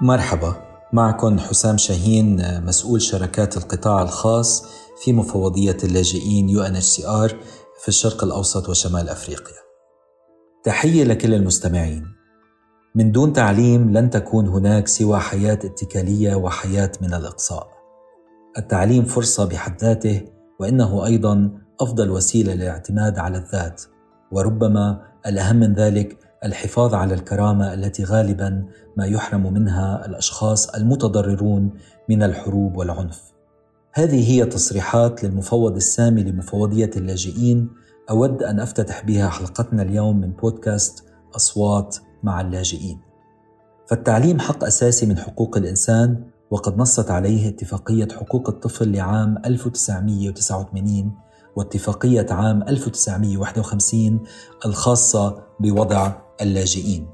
مرحبا معكم حسام شاهين مسؤول شركات القطاع الخاص في مفوضية اللاجئين UNHCR في الشرق الأوسط وشمال أفريقيا. تحية لكل المستمعين. من دون تعليم لن تكون هناك سوى حياة اتكالية وحياة من الإقصاء. التعليم فرصة بحد ذاته وإنه أيضا أفضل وسيلة للاعتماد على الذات وربما الأهم من ذلك الحفاظ على الكرامة التي غالبا ما يحرم منها الأشخاص المتضررون من الحروب والعنف. هذه هي تصريحات للمفوض السامي لمفوضية اللاجئين أود أن أفتتح بها حلقتنا اليوم من بودكاست أصوات مع اللاجئين. فالتعليم حق أساسي من حقوق الإنسان وقد نصت عليه اتفاقية حقوق الطفل لعام 1989 واتفاقية عام 1951 الخاصة بوضع اللاجئين.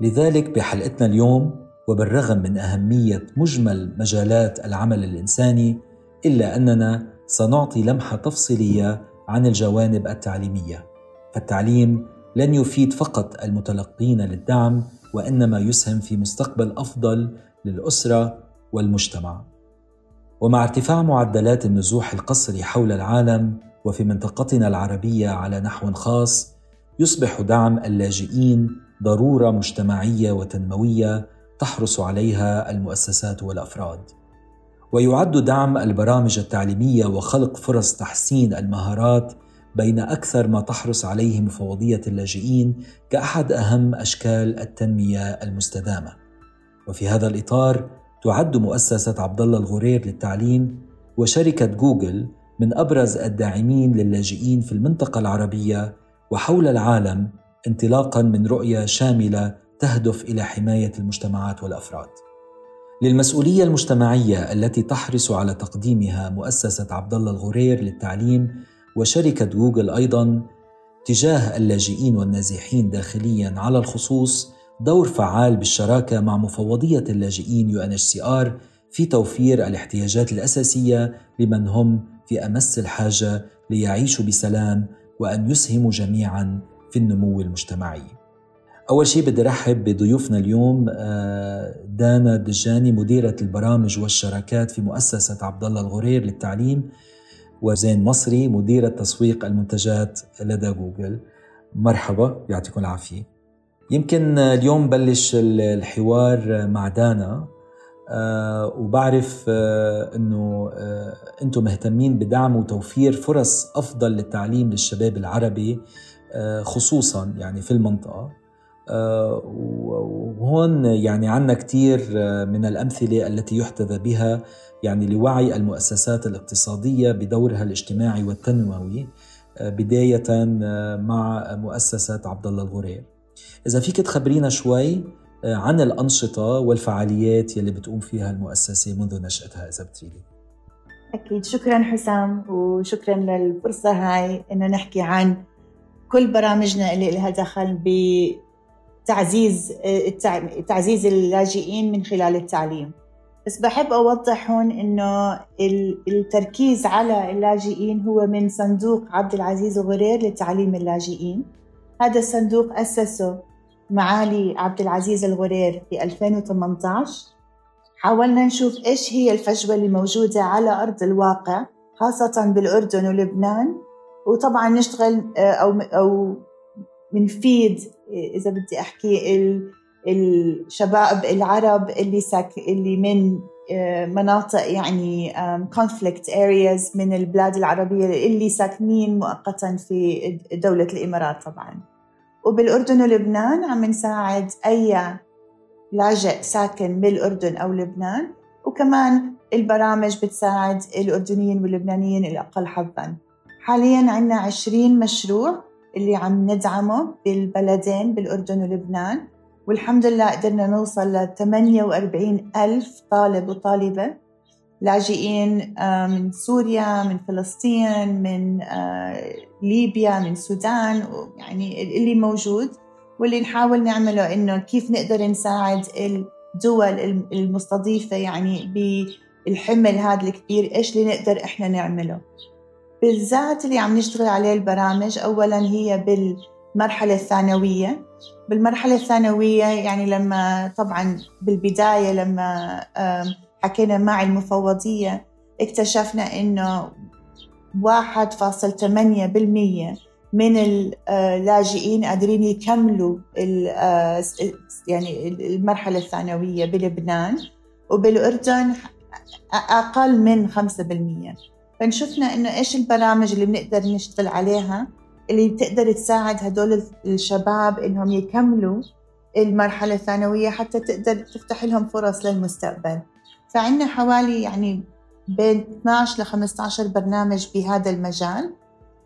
لذلك بحلقتنا اليوم وبالرغم من أهمية مجمل مجالات العمل الإنساني إلا أننا سنعطي لمحة تفصيلية عن الجوانب التعليمية. فالتعليم لن يفيد فقط المتلقين للدعم وإنما يسهم في مستقبل أفضل للأسرة والمجتمع. ومع ارتفاع معدلات النزوح القسري حول العالم وفي منطقتنا العربية على نحو خاص يصبح دعم اللاجئين ضرورة مجتمعية وتنموية تحرص عليها المؤسسات والأفراد. ويعد دعم البرامج التعليمية وخلق فرص تحسين المهارات بين أكثر ما تحرص عليه مفوضية اللاجئين كأحد أهم أشكال التنمية المستدامة. وفي هذا الإطار تعد مؤسسة عبد الله الغرير للتعليم وشركة جوجل من أبرز الداعمين للاجئين في المنطقة العربية وحول العالم انطلاقا من رؤية شاملة تهدف إلى حماية المجتمعات والأفراد. للمسؤولية المجتمعية التي تحرص على تقديمها مؤسسة عبد الله الغرير للتعليم وشركة جوجل أيضا تجاه اللاجئين والنازحين داخليا على الخصوص دور فعال بالشراكة مع مفوضية اللاجئين UNHCR في توفير الاحتياجات الأساسية لمن هم في أمس الحاجة ليعيشوا بسلام وأن يسهموا جميعا في النمو المجتمعي. أول شيء بدي رحب بضيوفنا اليوم آه، دانا دجاني مديرة البرامج والشراكات في مؤسسة عبد الله الغرير للتعليم وزين مصري مديرة تسويق المنتجات لدى جوجل. مرحبا يعطيكم العافية. يمكن اليوم بلش الحوار مع دانا. آه وبعرف آه إنه آه إنتم مهتمين بدعم وتوفير فرص أفضل للتعليم للشباب العربي خصوصا يعني في المنطقة وهون يعني عندنا كثير من الأمثلة التي يحتذى بها يعني لوعي المؤسسات الاقتصادية بدورها الاجتماعي والتنموي بداية مع مؤسسة عبد الله الغرير. إذا فيك تخبرينا شوي عن الأنشطة والفعاليات يلي بتقوم فيها المؤسسة منذ نشأتها إذا بتريدي. أكيد. شكرا حسام وشكرا للفرصة هاي إنه نحكي عن كل برامجنا اللي لها دخل بتعزيز تعزيز اللاجئين من خلال التعليم. بس بحب أوضح هون إنه التركيز على اللاجئين هو من صندوق عبد العزيز غرير لتعليم اللاجئين. هذا الصندوق أسسه معالي عبد العزيز الغرير في 2018 حاولنا نشوف إيش هي الفجوة اللي موجودة على أرض الواقع خاصة بالأردن ولبنان. وطبعا نشتغل آه، أو أو بنفيد إذا بدي أحكي الشباب العرب اللي ساك اللي من آه، مناطق يعني conflict areas من البلاد العربية اللي ساكنين مؤقتا في دولة الإمارات طبعاً. وبالأردن ولبنان عم نساعد أي لاجئ ساكن بالأردن أو لبنان وكمان البرامج بتساعد الأردنيين واللبنانيين الأقل حظاً. حالياً عنا عشرين مشروع اللي عم ندعمه بالبلدين بالأردن ولبنان والحمد لله قدرنا نوصل ل 48 ألف طالب وطالبة لاجئين من سوريا من فلسطين من آه، ليبيا من السودان يعني اللي موجود. واللي نحاول نعمله إنه كيف نقدر نساعد الدول المستضيفة يعني بالحمل هذا الكبير إيش اللي نقدر إحنا نعمله. بالذات اللي عم نشتغل عليه البرامج اولا هي بالمرحلة الثانوية. بالمرحلة الثانوية يعني لما طبعا بالبداية لما حكينا مع المفوضية اكتشفنا إنه 1.8% من آه، اللاجئين قادرين يكملوا آه، يعني المرحلة الثانوية بلبنان وبالأردن أقل من 5% فنشوفنا إنه إيش البرامج اللي بنقدر نشتغل عليها اللي بتقدر تساعد هدول الشباب إنهم يكملوا المرحلة الثانوية حتى تقدر تفتح لهم فرص للمستقبل. فعندنا حوالي يعني بين 12 ل 15 برنامج بهذا المجال.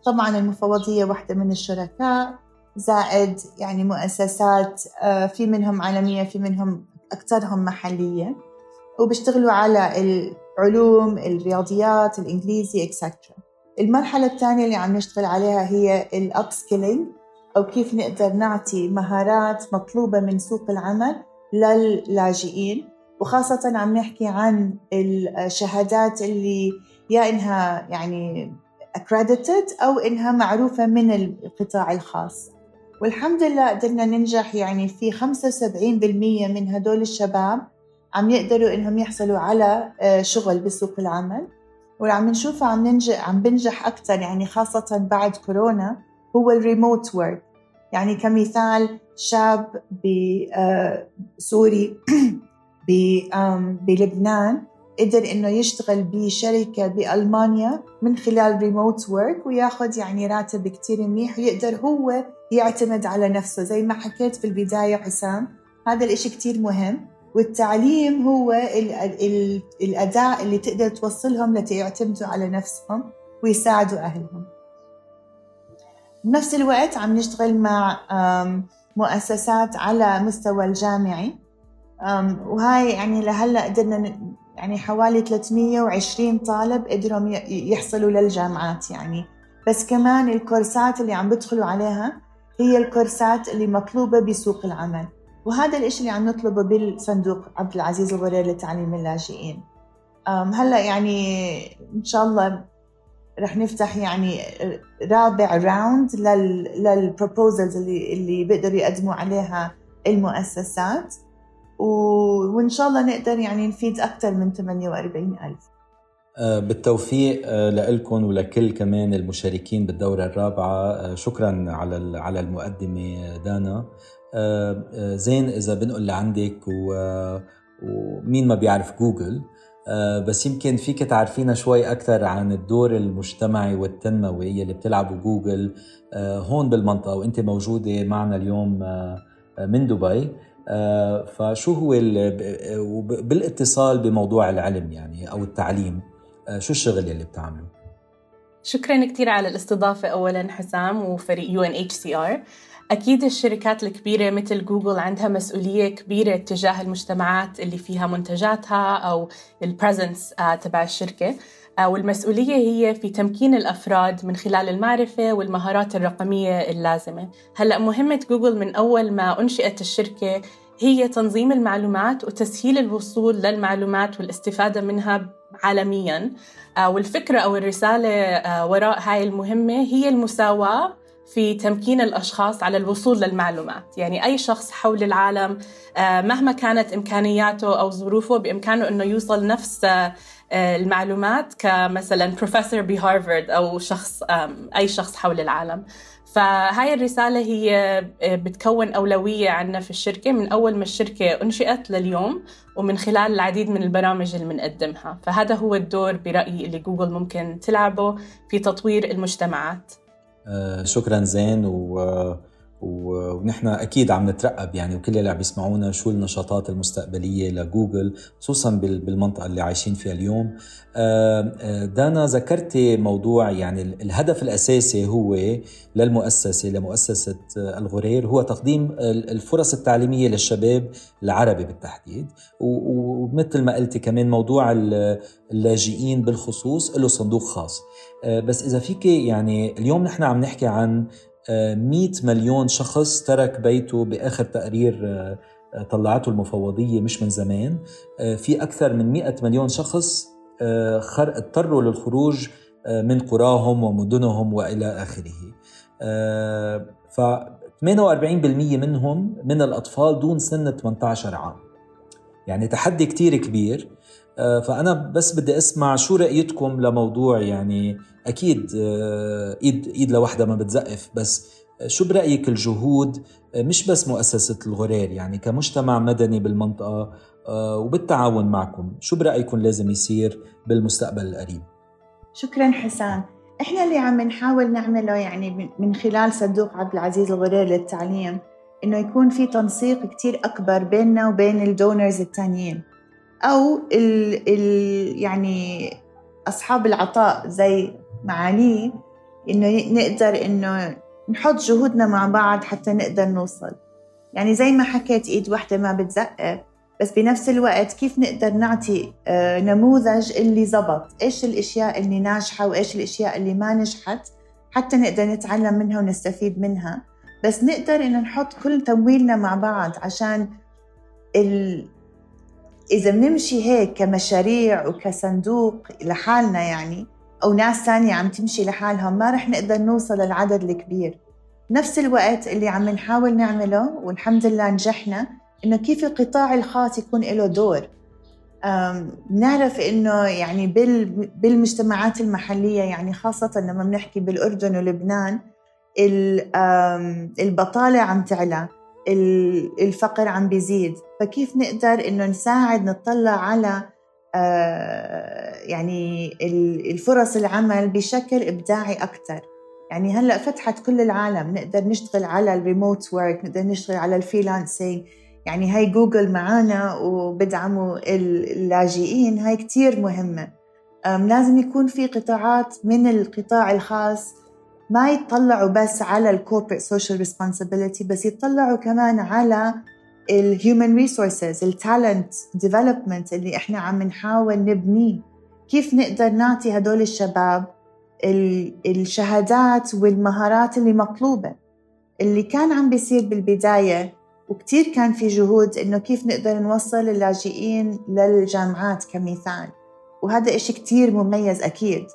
طبعا المفوضية واحدة من الشركاء زائد يعني مؤسسات آه، في منهم عالمية في منهم أكثرهم محلية وبيشتغلوا على العلوم الرياضيات الإنجليزي etcetera المرحلة الثانية اللي عم نشتغل عليها هي ال upskilling أو كيف نقدر نعطي مهارات مطلوبة من سوق العمل للاجئين. وخاصة عم نحكي عن الشهادات اللي يا إنها يعني accredited أو إنها معروفة من القطاع الخاص. والحمد لله قدرنا ننجح يعني في 75% من هدول الشباب عم يقدروا إنهم يحصلوا على آه، شغل بسوق العمل. وعم نشوفه عم ننجح عم بنجح أكثر يعني خاصة بعد كورونا هو الريموت ورك يعني كمثال شاب بسوري بلبنان قدر إنه يشتغل بشركة بألمانيا من خلال ريموت ورك وياخذ يعني راتب كتير منيح ويقدر هو يعتمد على نفسه زي ما حكيت في البداية حسام. هذا الإشي كتير مهم. والتعليم هو ال ال الاداء اللي تقدر توصلهم ليعتمدوا على نفسهم ويساعدوا أهلهم. بنفس الوقت عم نشتغل مع مؤسسات على مستوى الجامعي. وهاي يعني لهلا قدرنا يعني حوالي 320 طالب قدروا يحصلوا للجامعات يعني. بس كمان الكورسات اللي عم بدخلوا عليها هي الكورسات اللي مطلوبة بسوق العمل. وهذا الإشي اللي عم نطلبه بالصندوق عبد العزيز الغرير لتعليم اللاجئين. هلا يعني إن شاء الله رح نفتح يعني رابع round لل proposals اللي اللي بيقدروا يقدموا عليها المؤسسات. وإن شاء الله نقدر يعني نفيد أكثر من 48 ألف. آه، بالتوفيق آه، لكم ولكل كمان المشاركين بالدورة الرابعة. آه، شكرا على على المقدمة دانا. زين إذا بنقل لعندك ومين ما بيعرف جوجل. بس يمكن فيك تعرفينا شوي أكثر عن الدور المجتمعي والتنموي اللي بتلعبه جوجل. هون بالمنطقة وأنت موجودة معنا اليوم من دبي. فشو هو بالاتصال بموضوع العلم يعني أو التعليم آه، شو الشغل اللي بتعمله؟ شكرا كثير على الاستضافة أولا حسام وفريق يو إن إتش سي آر أكيد الشركات الكبيرة مثل جوجل عندها مسؤولية كبيرة تجاه المجتمعات اللي فيها منتجاتها أو ال presence آه، تبع الشركة والمسؤولية هي في تمكين الأفراد من خلال المعرفة والمهارات الرقمية اللازمة. هلأ مهمة جوجل من أول ما أنشئت الشركة هي تنظيم المعلومات وتسهيل الوصول للمعلومات والاستفادة منها عالميا. آه، والفكرة أو الرسالة آه، وراء هاي المهمة هي المساواة في تمكين الأشخاص على الوصول للمعلومات، يعني أي شخص حول العالم آه، مهما كانت إمكانياته أو ظروفه بإمكانه إنه يوصل نفس آه، المعلومات كمثلا بروفيسور بهارفارد أو شخص أي شخص حول العالم. فهاي الرسالة هي آه، بتكون أولوية عنا في الشركة. من أول ما الشركة أنشئت لليوم ومن خلال العديد من البرامج اللي بنقدمها. فهذا هو الدور برأيي اللي جوجل ممكن تلعبه في تطوير المجتمعات. آه، شكرا زين و ونحن أكيد عم نترقب يعني وكل اللي عم يسمعونا شو النشاطات المستقبلية لجوجل خصوصا بالمنطقة اللي عايشين فيها اليوم. آه، آه، دانا ذكرتي موضوع يعني الهدف الأساسي هو للمؤسسة لمؤسسة الغرير هو تقديم الفرص التعليمية للشباب العربي بالتحديد. ومثل ما قلتي كمان موضوع اللاجئين بالخصوص له صندوق خاص. آه، بس إذا فيك يعني اليوم نحن عم نحكي عن 100 مليون شخص ترك بيته بآخر تقرير آه، طلعته المفوضية مش من زمان. آه، في أكثر من 100 مليون شخص آه، اضطروا للخروج من قراهم ومدنهم وإلى آخره. ف منهم من الأطفال دون سن 18 عام. يعني تحدي كتير كبير. آه، فأنا بس بدي أسمع شو رأيتكم لموضوع يعني أكيد آه، إيد, إيد لوحدها ما بتزقف بس شو برأيك الجهود؟ مش بس مؤسسة الغرير يعني كمجتمع مدني بالمنطقة وبالتعاون معكم شو برأيكم لازم يصير بالمستقبل القريب؟ شكرا حسام إحنا اللي عم نحاول نعمله يعني من خلال صندوق عبد العزيز الغرير للتعليم إنه يكون في تنسيق كتير أكبر بيننا وبين الدونرز التانيين. أو ال ال يعني أصحاب العطاء زي معانيه إنه نقدر إنه نحط جهودنا مع بعض حتى نقدر نوصل. يعني زي ما حكيت إيد واحدة ما بتزقف بس بنفس الوقت كيف نقدر نعطي آه، نموذج اللي زبط؟ إيش الأشياء اللي ناجحة وإيش الأشياء اللي ما نجحت؟ حتى نقدر نتعلم منها ونستفيد منها. بس نقدر ان نحط كل تمويلنا مع بعض عشان ال... إذا بنمشي هيك كمشاريع وكصندوق لحالنا يعني أو ناس ثانية عم تمشي لحالهم ما رح نقدر نوصل للعدد الكبير. نفس الوقت اللي عم نحاول نعمله والحمد لله نجحنا إنه كيف القطاع الخاص يكون له دور. نعرف إنه يعني بالمجتمعات المحلية يعني خاصة لما بنحكي بالأردن ولبنان البطالة عم تعلى. الفقر عم بيزيد. فكيف نقدر إنه نساعد نطلع على آه، يعني الفرص العمل بشكل إبداعي أكثر يعني هلأ فتحت كل العالم. نقدر نشتغل على ال remote work نقدر نشتغل على ال freelancing. يعني هاي جوجل معانا وبدعموا اللاجئين. هاي كتير مهمة. لازم يكون في قطاعات من القطاع الخاص ما يطلعوا بس على ال corporate social responsibility بس يطلعوا كمان على ال human resources ال talent development اللي إحنا عم نحاول نبنيه كيف نقدر نعطي هدول الشباب الشهادات والمهارات اللي مطلوبة؟ اللي كان عم بيصير بالبداية وكتير كان في جهود إنه كيف نقدر نوصل اللاجئين للجامعات كمثال. وهذا إشي كتير مميز أكيد.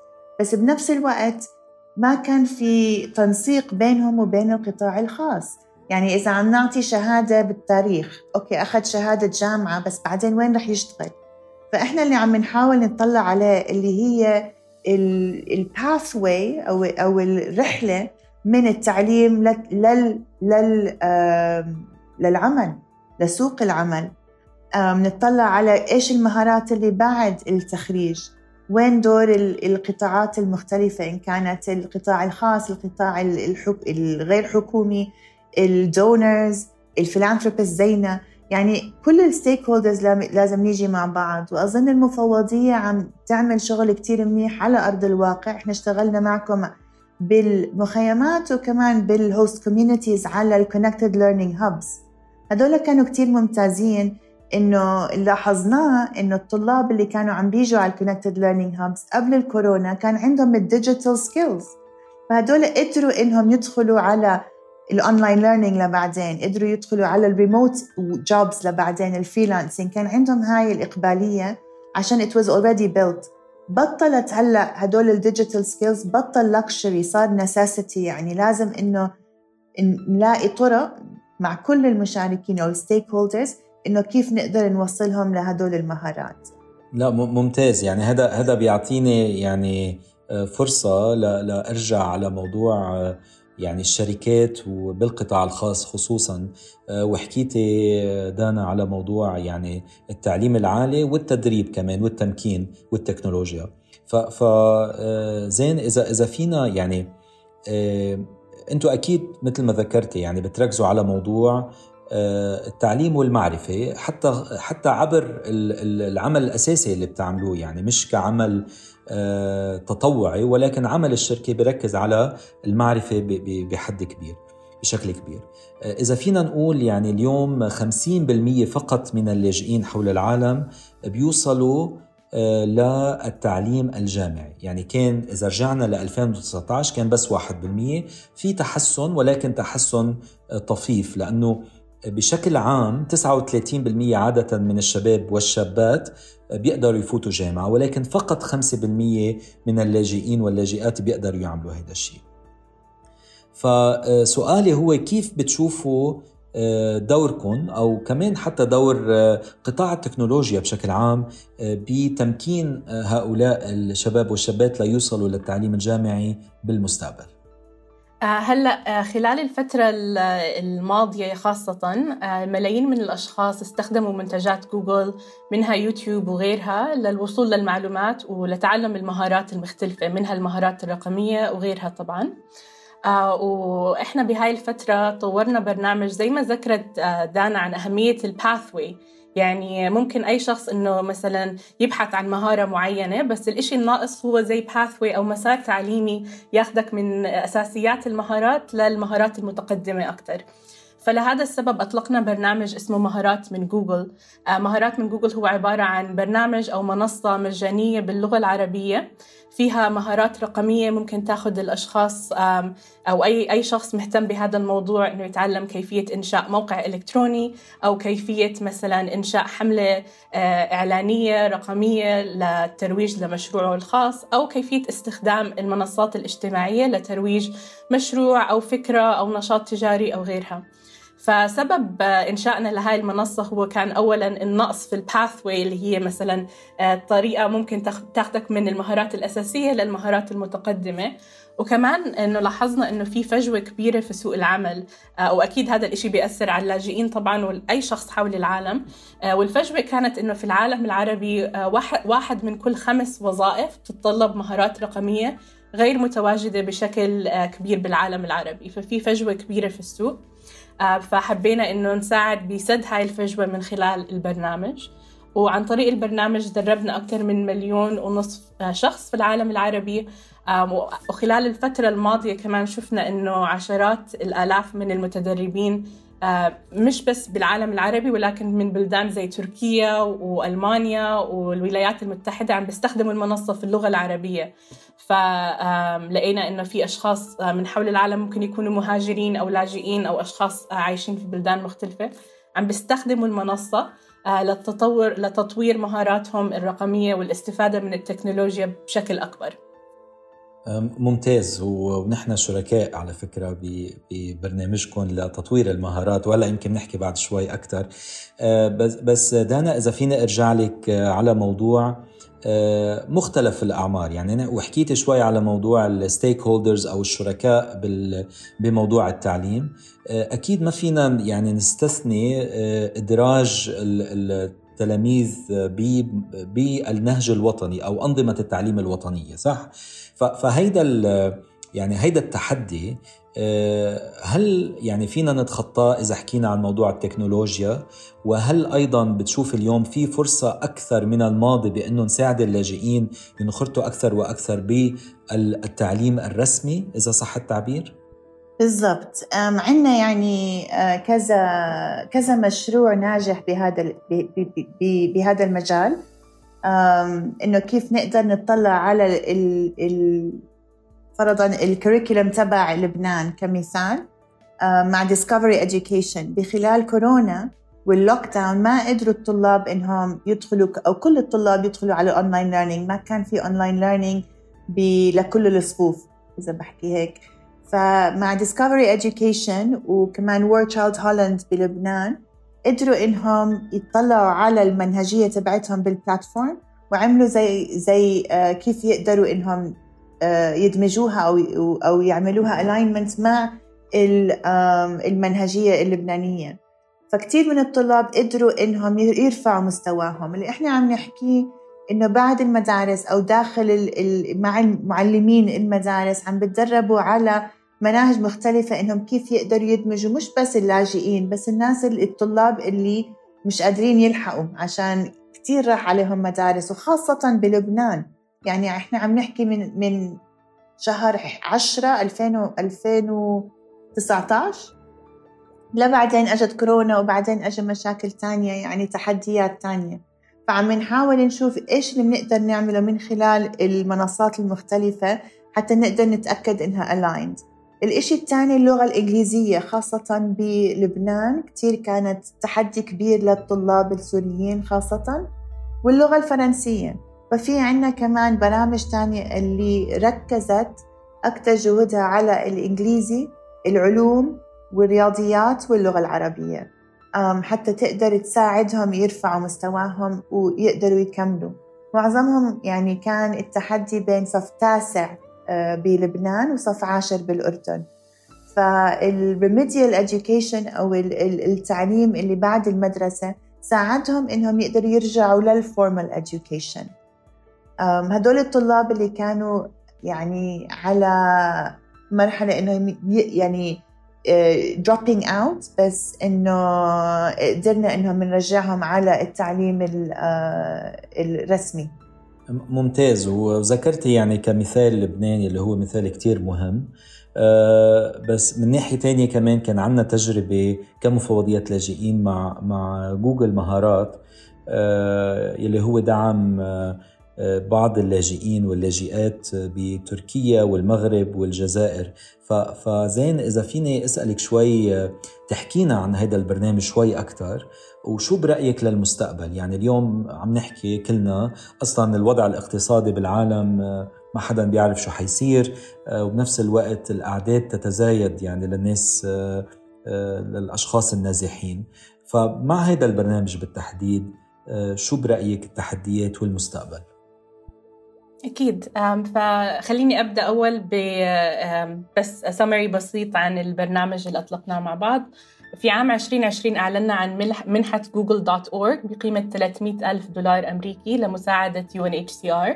بس بنفس الوقت ما كان في تنسيق بينهم وبين القطاع الخاص. يعني إذا عم نعطي شهادة بالتاريخ okay أخذ شهادة جامعة بس بعدين وين رح يشتغل؟ فإحنا اللي عم نحاول نطلع عليه اللي هي ال pathway أو أو الرحلة من التعليم لل لل للعمل لسوق العمل. نطلع على إيش المهارات اللي بعد التخريج. وين دور القطاعات المختلفة؟ إن كانت القطاع الخاص القطاع الغير حكومي ال donors ال philanthropist زينا يعني كل ال stakeholders لازم نيجي مع بعض. وأظن المفوضية عم تعمل شغل كتير منيح على أرض الواقع. إحنا اشتغلنا معكم بالمخيمات وكمان بال host communities على ال connected learning hubs هدول كانوا كتير ممتازين. إنه لاحظناه إنه الطلاب اللي كانوا عم بيجوا على ال connected learning hubs قبل الكورونا كان عندهم ال digital skills فهدول قدروا إنهم يدخلوا على ال online learning لبعدين قدروا يدخلوا على ال remote jobs لبعدين ال freelancing كان عندهم هاي الإقبالية عشان it was already built. بطلت هلا هدول ال digital skills بطل luxury صار necessity يعني لازم إنه نلاقي طرق مع كل المشاركين أو الستيك هولدرز إنه كيف نقدر نوصلهم لهدول المهارات؟ لا ممتاز. يعني هذا هذا بيعطيني يعني آه، فرصة لأرجع على موضوع آه، يعني الشركات وبالقطاع الخاص خصوصا. آه، وحكيتي دانا على موضوع يعني التعليم العالي والتدريب كمان والتمكين والتكنولوجيا. فزين آه، إذا إذا فينا يعني أنتم أكيد مثل ما ذكرتي يعني بتركزوا على موضوع التعليم والمعرفة حتى حتى عبر العمل الأساسي اللي بتعملوه يعني مش كعمل آه، تطوعي ولكن عمل الشركة بيركز على المعرفة بحد كبير بشكل كبير. آه، إذا فينا نقول يعني اليوم 50% فقط من اللاجئين حول العالم بيوصلوا آه، للتعليم الجامعي. يعني كان إذا رجعنا ل 2019 كان بس 1% في تحسن ولكن تحسن طفيف لأنه بشكل عام 39% عادة من الشباب والشابات بيقدروا يفوتوا جامعة ولكن فقط 5% من اللاجئين واللاجئات بيقدروا يعملوا هذا الشيء. فسؤالي هو كيف بتشوفوا آه، دوركم أو كمان حتى دور آه، قطاع التكنولوجيا بشكل عام آه، بتمكين هؤلاء الشباب والشابات ليوصلوا للتعليم الجامعي بالمستقبل؟ هلا خلال الفترة الماضية خاصة ملايين من الأشخاص استخدموا منتجات جوجل منها يوتيوب وغيرها للوصول للمعلومات ولتعلم المهارات المختلفة منها المهارات الرقمية وغيرها طبعاً. آه وإحنا بهاي الفترة طورنا برنامج زي ما ذكرت آه دانا عن أهمية الباثوي يعني ممكن أي شخص إنه مثلا يبحث عن مهارة معينة بس الإشي الناقص هو زي باثوي أو مسار تعليمي ياخدك من أساسيات المهارات للمهارات المتقدمة أكثر فلهذا السبب أطلقنا برنامج اسمه مهارات من جوجل. آه، مهارات من جوجل هو عبارة عن برنامج أو منصة مجانية باللغة العربية. فيها مهارات رقمية ممكن تاخذ الأشخاص أو أي أي شخص مهتم بهذا الموضوع إنه يتعلم كيفية إنشاء موقع إلكتروني أو كيفية مثلا إنشاء حملة آه، إعلانية رقمية للترويج لمشروعه الخاص أو كيفية استخدام المنصات الاجتماعية لترويج مشروع أو فكرة أو نشاط تجاري أو غيرها. فسبب إنشائنا لهاي المنصة هو كان اولا النقص في الباثوي اللي هي مثلا آه، طريقة ممكن تاخذك من المهارات الأساسية للمهارات المتقدمة. وكمان إنه لاحظنا إنه في فجوة كبيرة في سوق العمل. آه، وأكيد هذا الإشي بيأثر على اللاجئين طبعا واي شخص حول العالم. آه، والفجوة كانت إنه في العالم العربي واحد من كل خمس وظائف تتطلب مهارات رقمية غير متواجدة بشكل كبير بالعالم العربي. ففي فجوة كبيرة في السوق. فحبينا إنه نساعد بسد هاي الفجوة من خلال البرنامج. وعن طريق البرنامج دربنا أكثر من مليون ونصف آه، شخص في العالم العربي. وخلال الفترة الماضية كمان شفنا أنه عشرات الآلاف من المتدربين آه، مش بس بالعالم العربي ولكن من بلدان زي تركيا وألمانيا والولايات المتحدة عم بيستخدموا المنصة في اللغة العربية. فلقينا إنه في أشخاص آه، من حول العالم ممكن يكونوا مهاجرين أو لاجئين أو أشخاص آه، عايشين في بلدان مختلفة. عم بيستخدموا المنصة آه، للتطور لتطوير مهاراتهم الرقمية والاستفادة من التكنولوجيا بشكل أكبر. ممتاز. ونحن شركاء على فكرة ببرنامجكم لتطوير المهارات وهلأ يمكن نحكي بعد شوي أكثر بس دانا إذا فينا أرجع لك على موضوع آه، مختلف الأعمار. يعني أنا وحكيت شوي على موضوع الستيك هولدرز أو الشركاء بموضوع التعليم. آه، أكيد ما فينا يعني نستثني إدراج التلاميذ بالنهج الوطني أو أنظمة التعليم الوطنية صح فهيدا يعني هيدا التحدي آه، هل يعني فينا نتخطاه إذا حكينا عن موضوع التكنولوجيا وهل أيضا بتشوف اليوم في فرصة أكثر من الماضي بأنه نساعد اللاجئين ينخرطوا أكثر وأكثر بالتعليم الرسمي إذا صح التعبير؟ بالضبط. عندنا يعني آه، كذا كذا مشروع ناجح بهذا بهذا المجال. إنه كيف نقدر نطلع على ال فرضا الكوريكولم تبع لبنان كمثال. مع Discovery Education. بخلال كورونا وال lockdown ما قدروا الطلاب إنهم يدخلوا أو كل الطلاب يدخلوا على online learning ما كان في online learning لكل الصفوف إذا بحكي هيك. فمع Discovery Education وكمان War Child Holland بلبنان قدروا إنهم يطلعوا على المنهجية تبعتهم بال platform وعملوا زي زي آه، كيف يقدروا إنهم آه، يدمجوها أو أو يعملوها الاينمنت مع المنهجية اللبنانية. فكتير من الطلاب قدروا إنهم يرفعوا مستواهم. اللي إحنا عم نحكيه إنه بعد المدارس أو داخل مع المعلمين المدارس عم بتدربوا على مناهج مختلفة إنهم كيف يقدروا يدمجوا مش بس اللاجئين بس الناس الطلاب اللي مش قادرين يلحقوا عشان كتير راح عليهم مدارس وخاصة بلبنان. يعني إحنا عم نحكي من من شهر 10 2000 2019 لبعدين أجت كورونا وبعدين أجى مشاكل تانية يعني تحديات تانية. فعم نحاول نشوف إيش اللي بنقدر نعمله من خلال المنصات المختلفة حتى نقدر نتأكد إنها aligned. الإشي الثاني اللغة الإنجليزية خاصة بلبنان. كتير كانت تحدي كبير للطلاب السوريين خاصة واللغة الفرنسية. ففي عنا كمان برامج تانية اللي ركزت أكتر جهودها على الإنجليزي العلوم والرياضيات واللغة العربية. حتى تقدر تساعدهم يرفعوا مستواهم ويقدروا يكملوا. معظمهم يعني كان التحدي بين صف تاسع بلبنان وصف عاشر بالأردن. فالريميديال education أو التعليم اللي بعد المدرسة ساعدهم إنهم يقدروا يرجعوا لل formal education. هدول الطلاب اللي كانوا يعني على مرحلة إنهم يعني dropping out بس إنه قدرنا إنهم نرجعهم على التعليم الرسمي. ممتاز. وذكرتي يعني كمثال لبناني اللي هو مثال كتير مهم. أه بس من ناحية تانية كمان كان عندنا تجربة كمفوضيات لاجئين مع مع جوجل مهارات أه اللي هو دعم أه بعض اللاجئين واللاجئات بتركيا والمغرب والجزائر. فزين إذا فيني أسألك شوي تحكينا عن هذا البرنامج شوي أكثر وشو برأيك للمستقبل؟ يعني اليوم عم نحكي كلنا أصلا الوضع الاقتصادي بالعالم ما حدا بيعرف شو حيصير وبنفس الوقت الأعداد تتزايد يعني للناس للأشخاص النازحين. فمع هذا البرنامج بالتحديد شو برأيك التحديات والمستقبل؟ أكيد. فخليني أبدأ أول ب بس سمري بسيط عن البرنامج اللي أطلقناه مع بعض. في عام 2020 أعلنا عن منحة جوجل دوت أورج بقيمة 300 ألف دولار أمريكي لمساعدة UNHCR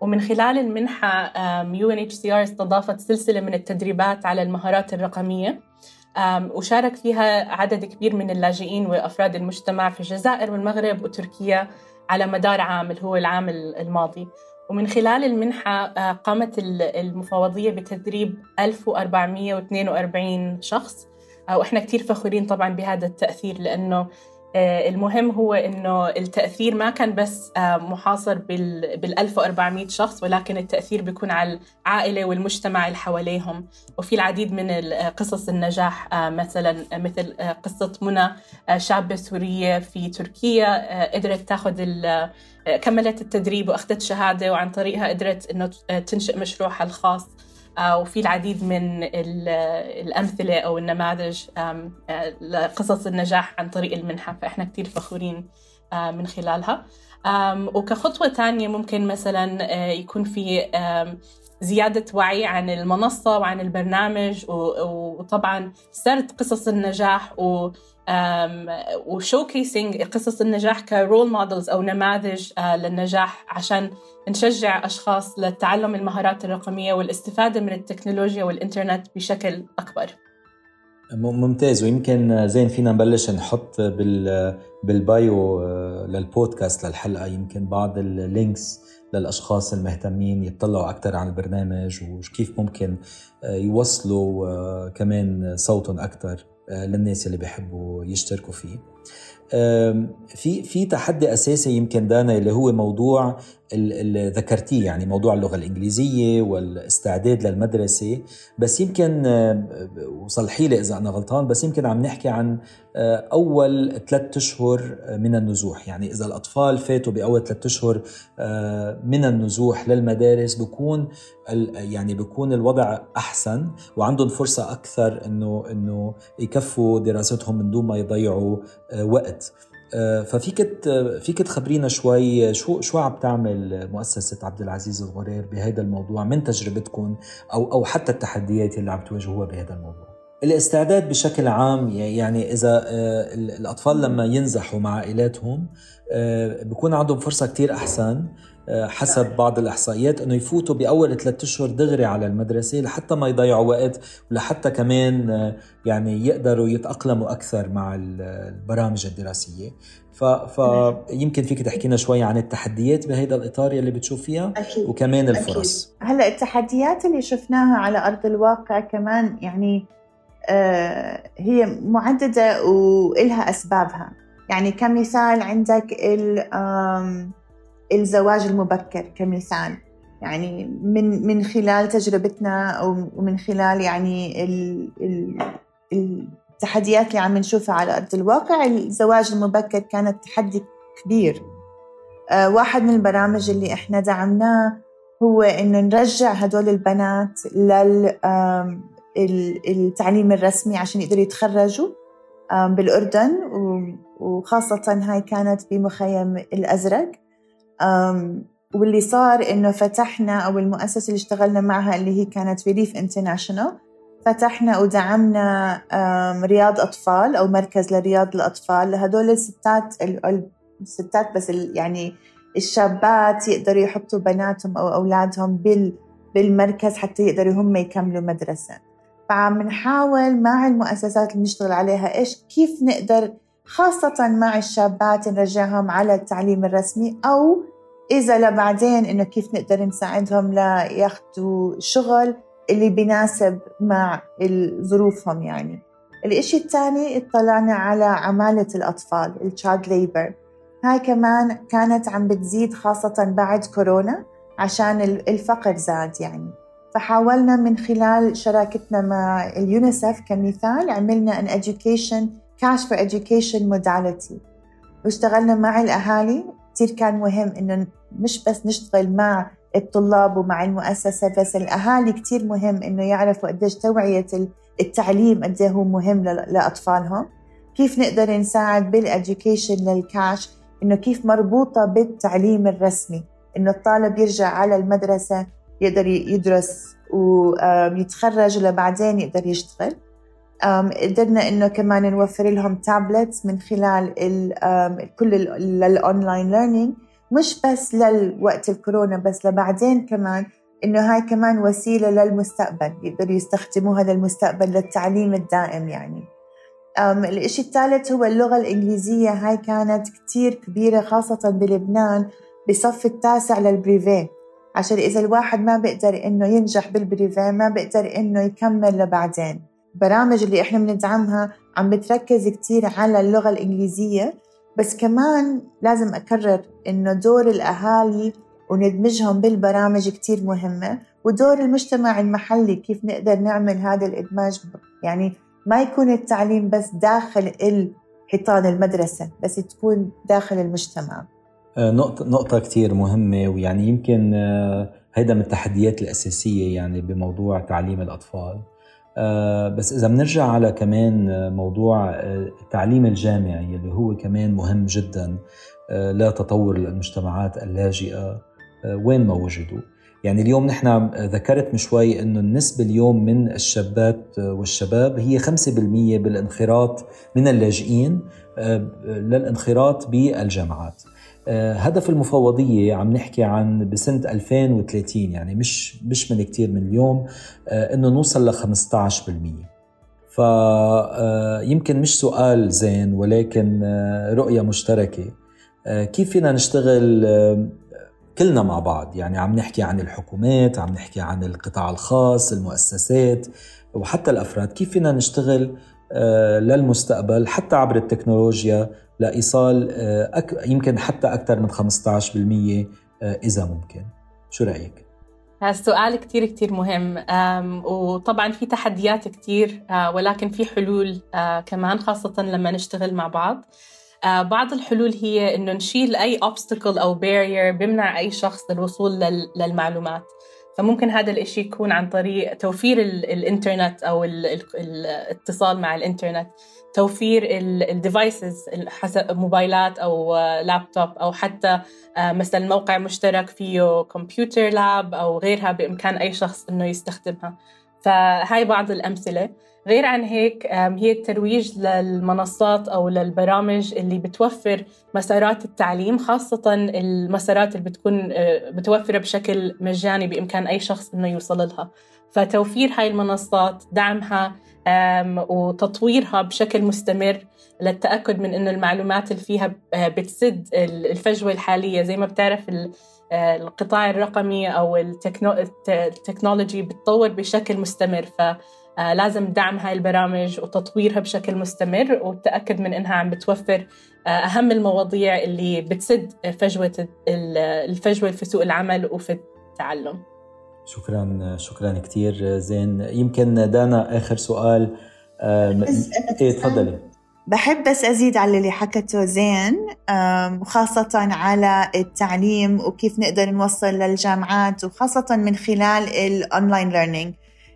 ومن خلال المنحة UNHCR استضافت سلسلة من التدريبات على المهارات الرقمية. وشارك فيها عدد كبير من اللاجئين وأفراد المجتمع في الجزائر والمغرب وتركيا على مدار عام اللي هو العام الماضي. ومن خلال المنحة آه، قامت المفوضية بتدريب 1442 شخص. آه، وإحنا كتير فخورين طبعا بهذا التأثير لأنه آه، المهم هو إنه التأثير ما كان بس محاصر بال 1400 شخص ولكن التأثير بيكون على العائلة والمجتمع اللي حواليهم. وفي العديد من قصص النجاح مثلا مثل قصة منى شابة سورية في تركيا قدرت تاخذ كملت التدريب وأخذت شهادة وعن طريقها قدرت إنه تنشئ مشروعها الخاص. آه، وفي العديد من الأمثلة أو النماذج آه، لقصص النجاح عن طريق المنحة فإحنا كثير فخورين آه، من خلالها. وكخطوة ثانية ممكن مثلا يكون في زيادة وعي عن المنصة وعن البرنامج وطبعا سرد قصص النجاح و و showcasing قصص النجاح ك role models أو نماذج آه، للنجاح عشان نشجع أشخاص لتعلم المهارات الرقمية والاستفادة من التكنولوجيا والإنترنت بشكل أكبر. ممتاز. ويمكن زين فينا نبلش نحط بال بالبايو آه، للبودكاست للحلقة. يمكن بعض اللينكس للأشخاص المهتمين يطلعوا أكثر عن البرنامج وكيف ممكن آه، يوصلوا كمان صوتهم أكثر آه، للناس اللي بيحبوا يشتركوا فيه. في في تحدي أساسي يمكن دانا اللي هو موضوع اللي ذكرتيه يعني موضوع اللغة الإنجليزية والاستعداد للمدرسة. بس يمكن آه، وصلحي لي إذا أنا غلطان بس يمكن عم نحكي عن آه، أول ثلاث أشهر من النزوح. يعني إذا الأطفال فاتوا بأول ثلاث أشهر من النزوح للمدارس بكون يعني بكون الوضع أحسن وعندهم فرصة أكثر إنه إنه يكفوا دراستهم من دون ما يضيعوا وقت. آه، ففيك فيك تخبرينا شوي شو شو عم تعمل مؤسسة عبد العزيز الغرير بهذا الموضوع؟ من تجربتكم أو أو حتى التحديات اللي عم تواجهوها بهذا الموضوع؟ الاستعداد بشكل عام يعني إذا آه، الأطفال لما ينزحوا مع عائلاتهم آه، بكون عندهم فرصة كتير أحسن حسب بعض الإحصائيات إنه يفوتوا بأول ثلاثة أشهر دغري على المدرسة لحتى ما يضيعوا وقت ولحتى كمان يعني يقدروا يتأقلموا أكثر مع البرامج الدراسية فيمكن فيك تحكينا شوي عن التحديات بهذا الإطار اللي بتشوفيها أكيد. وكمان الفرص أكيد. هلأ التحديات اللي شفناها على أرض الواقع كمان يعني آه هي معددة وإلها أسبابها. يعني كمثال عندك ال الزواج المبكر كمثال. يعني من من خلال تجربتنا أو من خلال يعني ال ال التحديات اللي عم نشوفها على أرض الواقع الزواج المبكر كانت تحدي كبير. آه، واحد من البرامج اللي إحنا دعمناه هو إنه نرجع هدول البنات لل التعليم الرسمي عشان يقدروا يتخرجوا بالأردن وخاصة هاي كانت بمخيم الأزرق. واللي صار إنه فتحنا أو المؤسسة اللي اشتغلنا معها اللي هي كانت ريليف انترناشونال فتحنا ودعمنا رياض أطفال أو مركز لرياض الأطفال. لهدول الستات الستات بس يعني الشابات يقدروا يحطوا بناتهم أو أولادهم بال بالمركز حتى يقدروا هم يكملوا مدرسة. فعم نحاول مع المؤسسات اللي بنشتغل عليها إيش كيف نقدر خاصة مع الشابات نرجعهم على التعليم الرسمي أو إذا لبعدين إنه كيف نقدر نساعدهم لياخذوا شغل اللي بيناسب مع ظروفهم يعني. الإشي الثاني اطلعنا على عمالة الأطفال ال child labor هاي كمان كانت عم بتزيد خاصة بعد كورونا عشان الفقر زاد يعني. فحاولنا من خلال شراكتنا مع اليونيسف كمثال عملنا ان education cash for education modality. واشتغلنا مع الأهالي. كثير كان مهم إنه مش بس نشتغل مع الطلاب ومع المؤسسة بس الأهالي كثير مهم إنه يعرفوا قديش توعية التعليم قد هو مهم لأطفالهم. كيف نقدر نساعد بال education لل cash إنه كيف مربوطة بالتعليم الرسمي؟ إنه الطالب يرجع على المدرسة يقدر يدرس ويتخرج ولبعدين يقدر يشتغل. قدرنا إنه كمان نوفر لهم tablets من خلال كل ال online learning مش بس للوقت الكورونا بس لبعدين كمان إنه هاي كمان وسيلة للمستقبل. يقدروا يستخدموها للمستقبل للتعليم الدائم يعني. الإشي الثالث هو اللغة الإنجليزية. هاي كانت كتير كبيرة خاصة بلبنان بصف التاسع لل brevet عشان إذا الواحد ما بيقدر إنه ينجح بال brevet ما بيقدر إنه يكمل لبعدين. برامج اللي إحنا بندعمها عم بتركز كتير على اللغة الإنجليزية بس كمان لازم أكرر إنه دور الأهالي وندمجهم بالبرامج كتير مهمة ودور المجتمع المحلي كيف نقدر نعمل هذا الإدماج يعني ما يكون التعليم بس داخل حيطان المدرسة بس تكون داخل المجتمع. نقطة نقطة كثير مهمة ويعني يمكن آه، هيدا من التحديات الأساسية يعني بموضوع تعليم الأطفال. آه، بس إذا بنرجع على كمان موضوع التعليم الجامعي اللي هو كمان مهم جدا لتطور المجتمعات اللاجئة وين ما وجدوا. يعني اليوم نحن ذكرت من شوي إنه النسبة اليوم من الشابات والشباب هي 5% بالانخراط من اللاجئين للانخراط بالجامعات. آه، هدف المفوضية عم نحكي عن بسنة 2030 يعني مش مش من كتير من اليوم آه، إنه نوصل ل 15% فيمكن مش سؤال زين ولكن آه، رؤية مشتركة. كيف فينا نشتغل كلنا مع بعض؟ يعني عم نحكي عن الحكومات عم نحكي عن القطاع الخاص المؤسسات وحتى الأفراد. كيف فينا نشتغل للمستقبل حتى عبر التكنولوجيا لإيصال آه،. يمكن حتى أكثر من 15% آه، إذا ممكن. شو رأيك؟ السؤال كتير كتير مهم. وطبعا في تحديات كتير آه، ولكن في حلول كمان خاصة لما نشتغل مع بعض. بعض الحلول هي إنه نشيل أي obstacle أو barrier بيمنع أي شخص الوصول للمعلومات. فممكن هذا الإشي يكون عن طريق توفير الإنترنت أو الاتصال مع الإنترنت. توفير الديفايسز موبايلات أو لابتوب أو حتى آه، مثلا موقع مشترك فيه كمبيوتر لاب أو غيرها بإمكان أي شخص إنه يستخدمها. فهاي بعض الأمثلة. غير عن هيك هي الترويج للمنصات أو للبرامج اللي بتوفر مسارات التعليم خاصة المسارات اللي بتكون آه، متوفرة بشكل مجاني بإمكان أي شخص إنه يوصل لها. فتوفير هاي المنصات دعمها وتطويرها بشكل مستمر للتأكد من أن المعلومات اللي فيها آه، بتسد الفجوة الحالية. زي ما بتعرف آه، القطاع الرقمي أو التكنولوجي بتطور بشكل مستمر. فلازم آه، دعم هاي البرامج وتطويرها بشكل مستمر والتأكد من أنها عم بتوفر أهم المواضيع اللي بتسد فجوة الفجوة في سوق العمل وفي التعلم. شكرا شكرا كثير زين. يمكن دانا آخر سؤال إيه تفضلي. بحب بس أزيد على اللي حكته زين وخاصة على التعليم وكيف نقدر نوصل للجامعات وخاصة من خلال ال online learning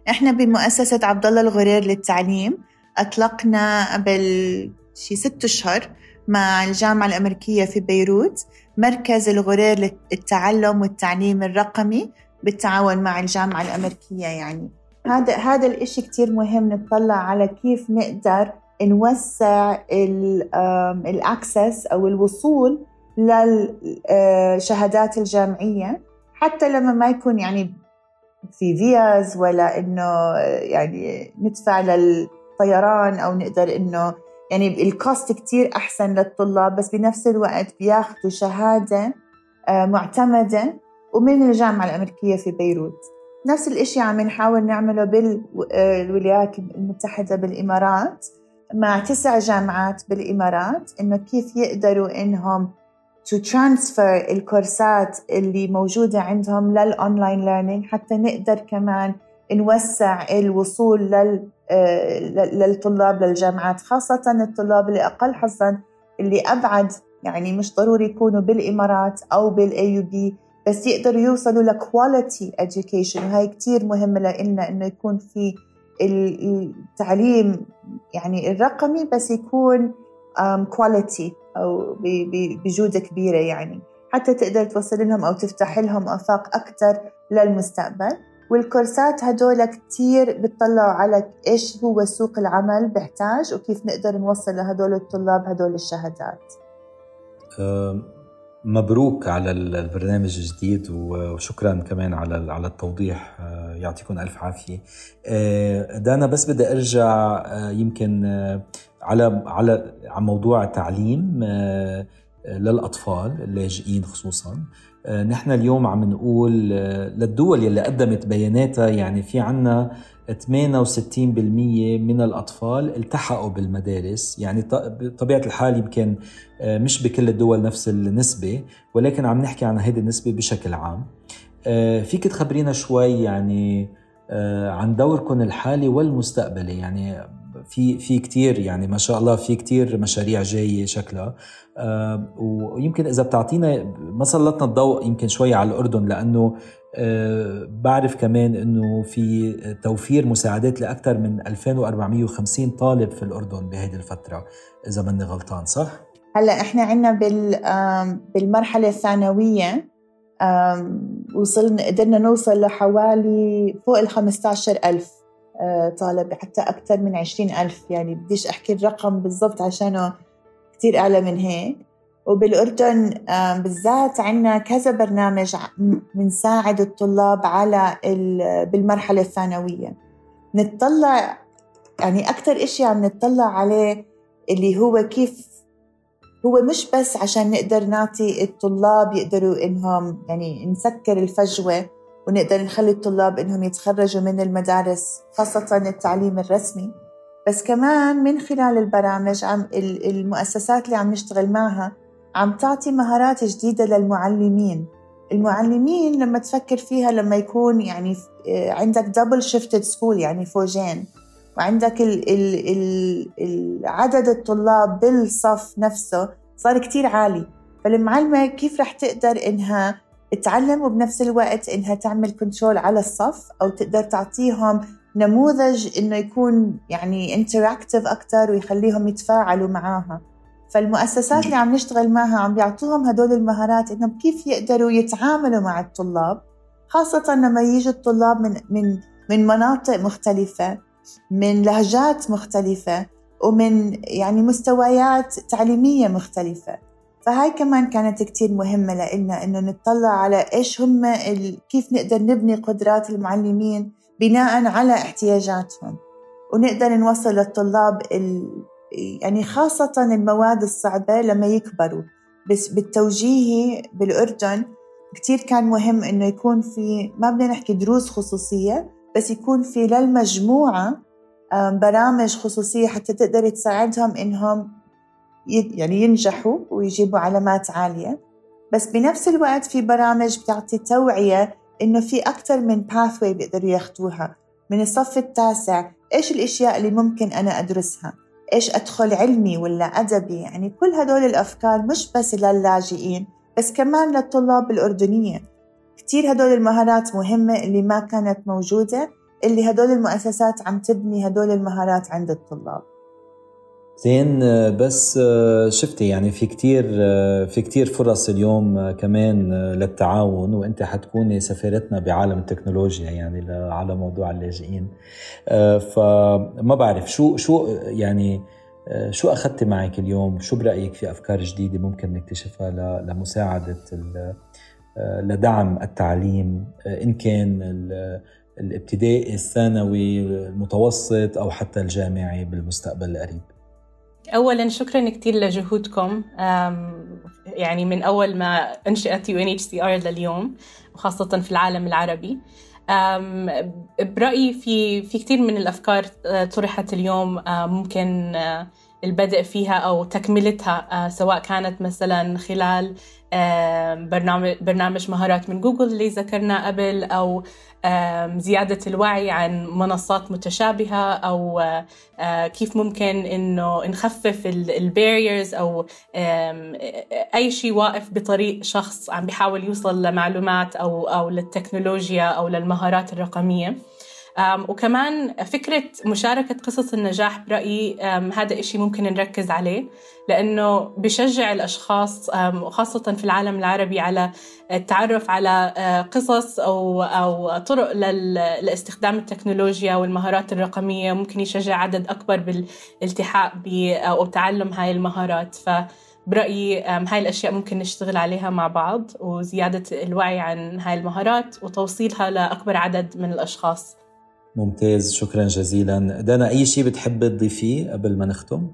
إحنا بمؤسسة عبد الله الغرير للتعليم أطلقنا قبل شي ست أشهر مع الجامعة الأمريكية في بيروت مركز الغرير للتعلم والتعليم الرقمي بالتعاون مع الجامعة الأمريكية يعني. هذا هذا الإشي كتير مهم نطلع على كيف نقدر نوسع الأكسس أو الوصول للشهادات الجامعية. حتى لما ما يكون يعني في فيز ولا إنه يعني ندفع للطيران أو نقدر إنه يعني ال cost كتير أحسن للطلاب بس بنفس الوقت بياخذوا شهادة آه، معتمدة ومن الجامعة الأمريكية في بيروت. نفس الإشي عم نحاول نعمله بالولايات المتحدة بالإمارات. مع تسع جامعات بالإمارات إنه كيف يقدروا إنهم to transfer الكورسات اللي موجودة عندهم لل online learning حتى نقدر كمان نوسع الوصول لل آه، للطلاب للجامعات خاصة الطلاب اللي أقل حظا اللي أبعد يعني مش ضروري يكونوا بالإمارات أو بال AUB بس يقدروا يوصلوا ل quality education. وهي كتير مهمة لنا إنه يكون في التعليم يعني الرقمي بس يكون quality أو بجودة كبيرة يعني. حتى تقدر توصل لهم أو تفتح لهم آفاق أكثر للمستقبل. والكورسات هدول كتير بتطلعوا على إيش هو سوق العمل بحتاج وكيف نقدر نوصل لهدول الطلاب هدول الشهادات. مبروك على البرنامج الجديد وشكرا كمان على على التوضيح. آه، يعطيكم ألف عافية. آه، دانا بس بدي أرجع آه، يمكن على على على موضوع التعليم للأطفال اللاجئين خصوصا. نحن اليوم عم نقول للدول يلي قدمت بياناتها يعني في عنا 68% من الأطفال التحقوا بالمدارس. يعني بطبيعة الحال يمكن آه، مش بكل الدول نفس النسبة ولكن عم نحكي عن هذه النسبة بشكل عام. آه، فيك تخبرينا شوي يعني آه، عن دوركم الحالي والمستقبلي. يعني في في كثير يعني ما شاء الله في كثير مشاريع جاية شكلها. ويمكن إذا بتعطينا ما سلطنا الضوء يمكن شوي على الأردن لأنه آه، بعرف كمان إنه في توفير مساعدات لأكثر من 2450 طالب في الأردن بهذه الفترة إذا ماني غلطان صح؟ هلأ إحنا عندنا بال بالمرحلة الثانوية وصلنا قدرنا نوصل لحوالي فوق ال 15000 آه، طالب حتى أكثر من 20000 يعني بديش أحكي الرقم بالضبط عشانه كثير أعلى من هيك. وبالأردن بالذات عندنا كذا برنامج بنساعد الطلاب على بالمرحلة الثانوية. نتطلع يعني أكثر إشي عم نتطلع عليه اللي هو كيف هو مش بس عشان نقدر نعطي الطلاب يقدروا إنهم يعني نسكر الفجوة ونقدر نخلي الطلاب إنهم يتخرجوا من المدارس خاصة التعليم الرسمي. بس كمان من خلال البرامج عم المؤسسات اللي عم نشتغل معها عم تعطي مهارات جديدة للمعلمين. المعلمين لما تفكر فيها لما يكون يعني آه، عندك double shifted school يعني فوجين وعندك ال ال ال عدد الطلاب بالصف نفسه صار كتير عالي. فالمعلمة كيف رح تقدر إنها تعلم وبنفس الوقت إنها تعمل control على الصف أو تقدر تعطيهم نموذج إنه يكون يعني interactive أكتر ويخليهم يتفاعلوا معاها. فالمؤسسات اللي عم نشتغل معها عم بيعطوهم هدول المهارات إنهم كيف يقدروا يتعاملوا مع الطلاب خاصة لما يجوا الطلاب من من من مناطق مختلفة من لهجات مختلفة ومن يعني مستويات تعليمية مختلفة. فهاي كمان كانت كتير مهمة لإلنا إنه نطلع على إيش هم. كيف نقدر نبني قدرات المعلمين بناء على احتياجاتهم ونقدر نوصل للطلاب ال... يعني خاصة المواد الصعبة لما يكبروا بس بالتوجيهي بالأردن كتير كان مهم إنه يكون في ما بدنا نحكي دروس خصوصية بس يكون في للمجموعة برامج خصوصية حتى تقدر تساعدهم إنهم يعني ينجحوا ويجيبوا علامات عالية. بس بنفس الوقت في برامج بتعطي توعية إنه في أكثر من باثوي بيقدروا ياخدوها. من الصف التاسع إيش الأشياء اللي ممكن أنا أدرسها؟ إيش أدخل علمي ولا أدبي؟ يعني كل هدول الأفكار مش بس للاجئين بس كمان للطلاب الأردنية. كتير هدول المهارات مهمة اللي ما كانت موجودة اللي هدول المؤسسات عم تبني هدول المهارات عند الطلاب. زين بس شفتي يعني في كتير في كتير فرص اليوم كمان للتعاون وانت حتكوني سفيرتنا بعالم التكنولوجيا يعني على موضوع اللاجئين. فما بعرف شو شو يعني شو أخذتي معك اليوم؟ شو برأيك في أفكار جديدة ممكن نكتشفها لمساعدة لدعم التعليم إن كان الابتدائي الثانوي المتوسط أو حتى الجامعي بالمستقبل القريب؟ اولا شكرا كثير لجهودكم يعني من أول ما أنشئت يو ان اتش سي ار لليوم وخاصة في العالم العربي. برأيي في في كثير من الأفكار آه، طرحت اليوم آه، ممكن آه، البدء فيها أو تكملتها سواء كانت مثلا خلال برنامج برنامج مهارات من جوجل اللي ذكرناه قبل أو زيادة الوعي عن منصات متشابهة أو كيف ممكن إنه نخفف الباريرز أو أي شيء واقف بطريق شخص عم بيحاول يوصل لمعلومات أو أو للتكنولوجيا أو للمهارات الرقمية. وكمان فكرة مشاركة قصص النجاح برأيي هذا إشي ممكن نركز عليه لأنه بشجع الأشخاص وخاصة في العالم العربي على التعرف على قصص أو أو طرق لاستخدام التكنولوجيا والمهارات الرقمية ممكن يشجع عدد أكبر بالالتحاق أو تعلم هاي المهارات. ف برأيي هاي الأشياء ممكن نشتغل عليها مع بعض وزيادة الوعي عن هاي المهارات وتوصيلها لأكبر عدد من الأشخاص. ممتاز شكرا جزيلا. دانا أي شيء بتحب تضيفيه قبل ما نختم؟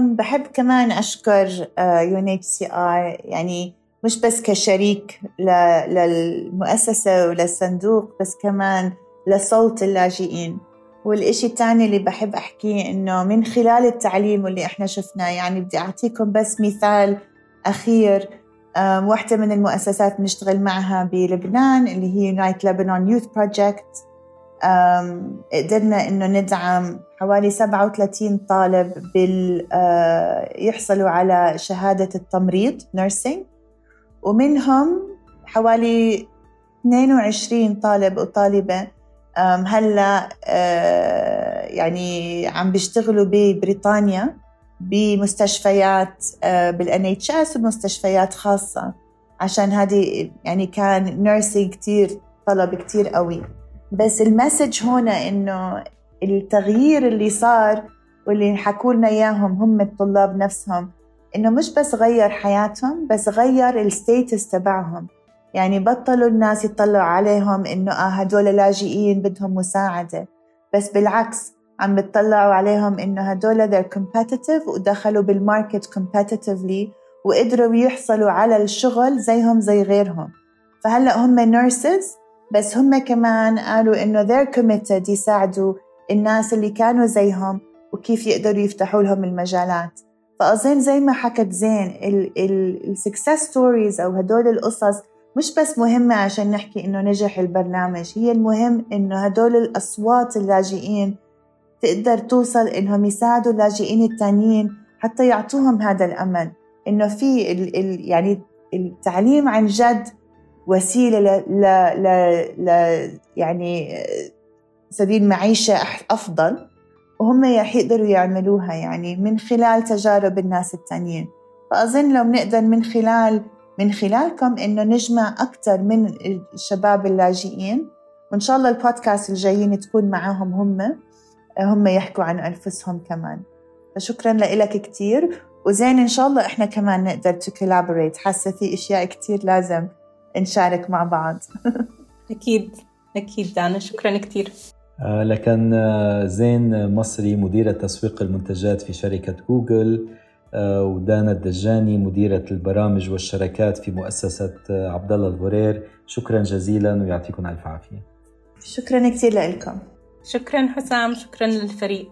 بحب كمان أشكر UNHCR يعني مش بس كشريك للمؤسسة وللصندوق بس كمان لصوت اللاجئين. والإشي الثاني اللي بحب أحكيه إنه من خلال التعليم واللي إحنا شفناه يعني بدي أعطيكم بس مثال أخير. واحدة من المؤسسات بنشتغل معها بلبنان اللي هي Unite Lebanon Youth Project. قدرنا إنه ندعم حوالي 37 طالب بال يحصلوا على شهادة التمريض nursing ومنهم حوالي 22 طالب وطالبة هلأ يعني عم بيشتغلوا ببريطانيا بمستشفيات بال NHS ومستشفيات خاصة. عشان هذه يعني كان nursing كتير طلب كتير قوي. بس ال message هنا إنه التغيير اللي صار واللي حكوا لنا إياهم هم الطلاب نفسهم إنه مش بس غير حياتهم بس غير ال status تبعهم. يعني بطلوا الناس يطلعوا عليهم إنه آه هدول لاجئين بدهم مساعدة. بس بالعكس عم بتطلعوا عليهم إنه هدول they're competitive ودخلوا بال market competitively وقدروا يحصلوا على الشغل زيهم زي غيرهم. فهلأ هم nurses بس هم كمان قالوا إنه they're committed يساعدوا الناس اللي كانوا زيهم وكيف يقدروا يفتحوا لهم المجالات. فأظن زي ما حكت زين ال success stories أو هدول القصص مش بس مهمة عشان نحكي إنه نجح البرنامج هي المهم إنه هدول الأصوات اللاجئين تقدر توصل إنهم يساعدوا اللاجئين التانيين حتى يعطوهم هذا الأمل. إنه في يعني التعليم عن جد وسيلة ل, ل, ل, يعني سبيل معيشة أفضل وهم يقدروا يعملوها يعني من خلال تجارب الناس التانيين. فأظن لو بنقدر من خلال من خلالكم إنه نجمع أكثر من الشباب اللاجئين وإن شاء الله البودكاست الجايين تكون معاهم هم هم يحكوا عن أنفسهم كمان. فشكرا لك كتير وزين إن شاء الله إحنا كمان نقدر تكولابوريت حاسة في أشياء كتير لازم نشارك مع بعض. أكيد أكيد دانا شكرا كثير آه، لكن آه، زين مصري مديرة تسويق المنتجات في شركة جوجل آه، ودانا الدجاني مديرة البرامج والشركات في مؤسسة عبد الله الغرير شكرا جزيلا ويعطيكم ألف عافية. شكرا كثير لكم شكرا حسام شكرا للفريق.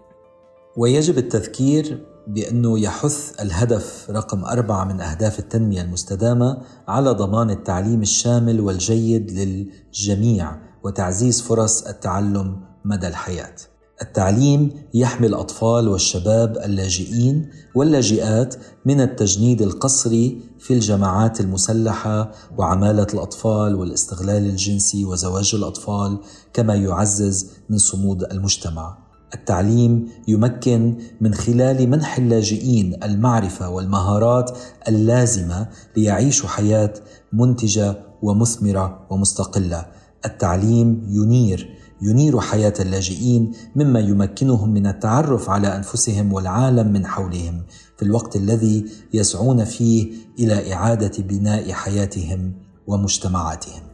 ويجب التذكير بأنه يحث الهدف رقم أربعة من أهداف التنمية المستدامة على ضمان التعليم الشامل والجيد للجميع وتعزيز فرص التعلم مدى الحياة. التعليم يحمي الأطفال والشباب اللاجئين واللاجئات من التجنيد القسري في الجماعات المسلحة وعمالة الأطفال والاستغلال الجنسي وزواج الأطفال كما يعزز من صمود المجتمع التعليم يمكن من خلال منح اللاجئين المعرفة والمهارات اللازمة ليعيشوا حياة منتجة ومثمرة ومستقلة. التعليم ينير ينير حياة اللاجئين مما يمكنهم من التعرف على أنفسهم والعالم من حولهم في الوقت الذي يسعون فيه إلى إعادة بناء حياتهم ومجتمعاتهم.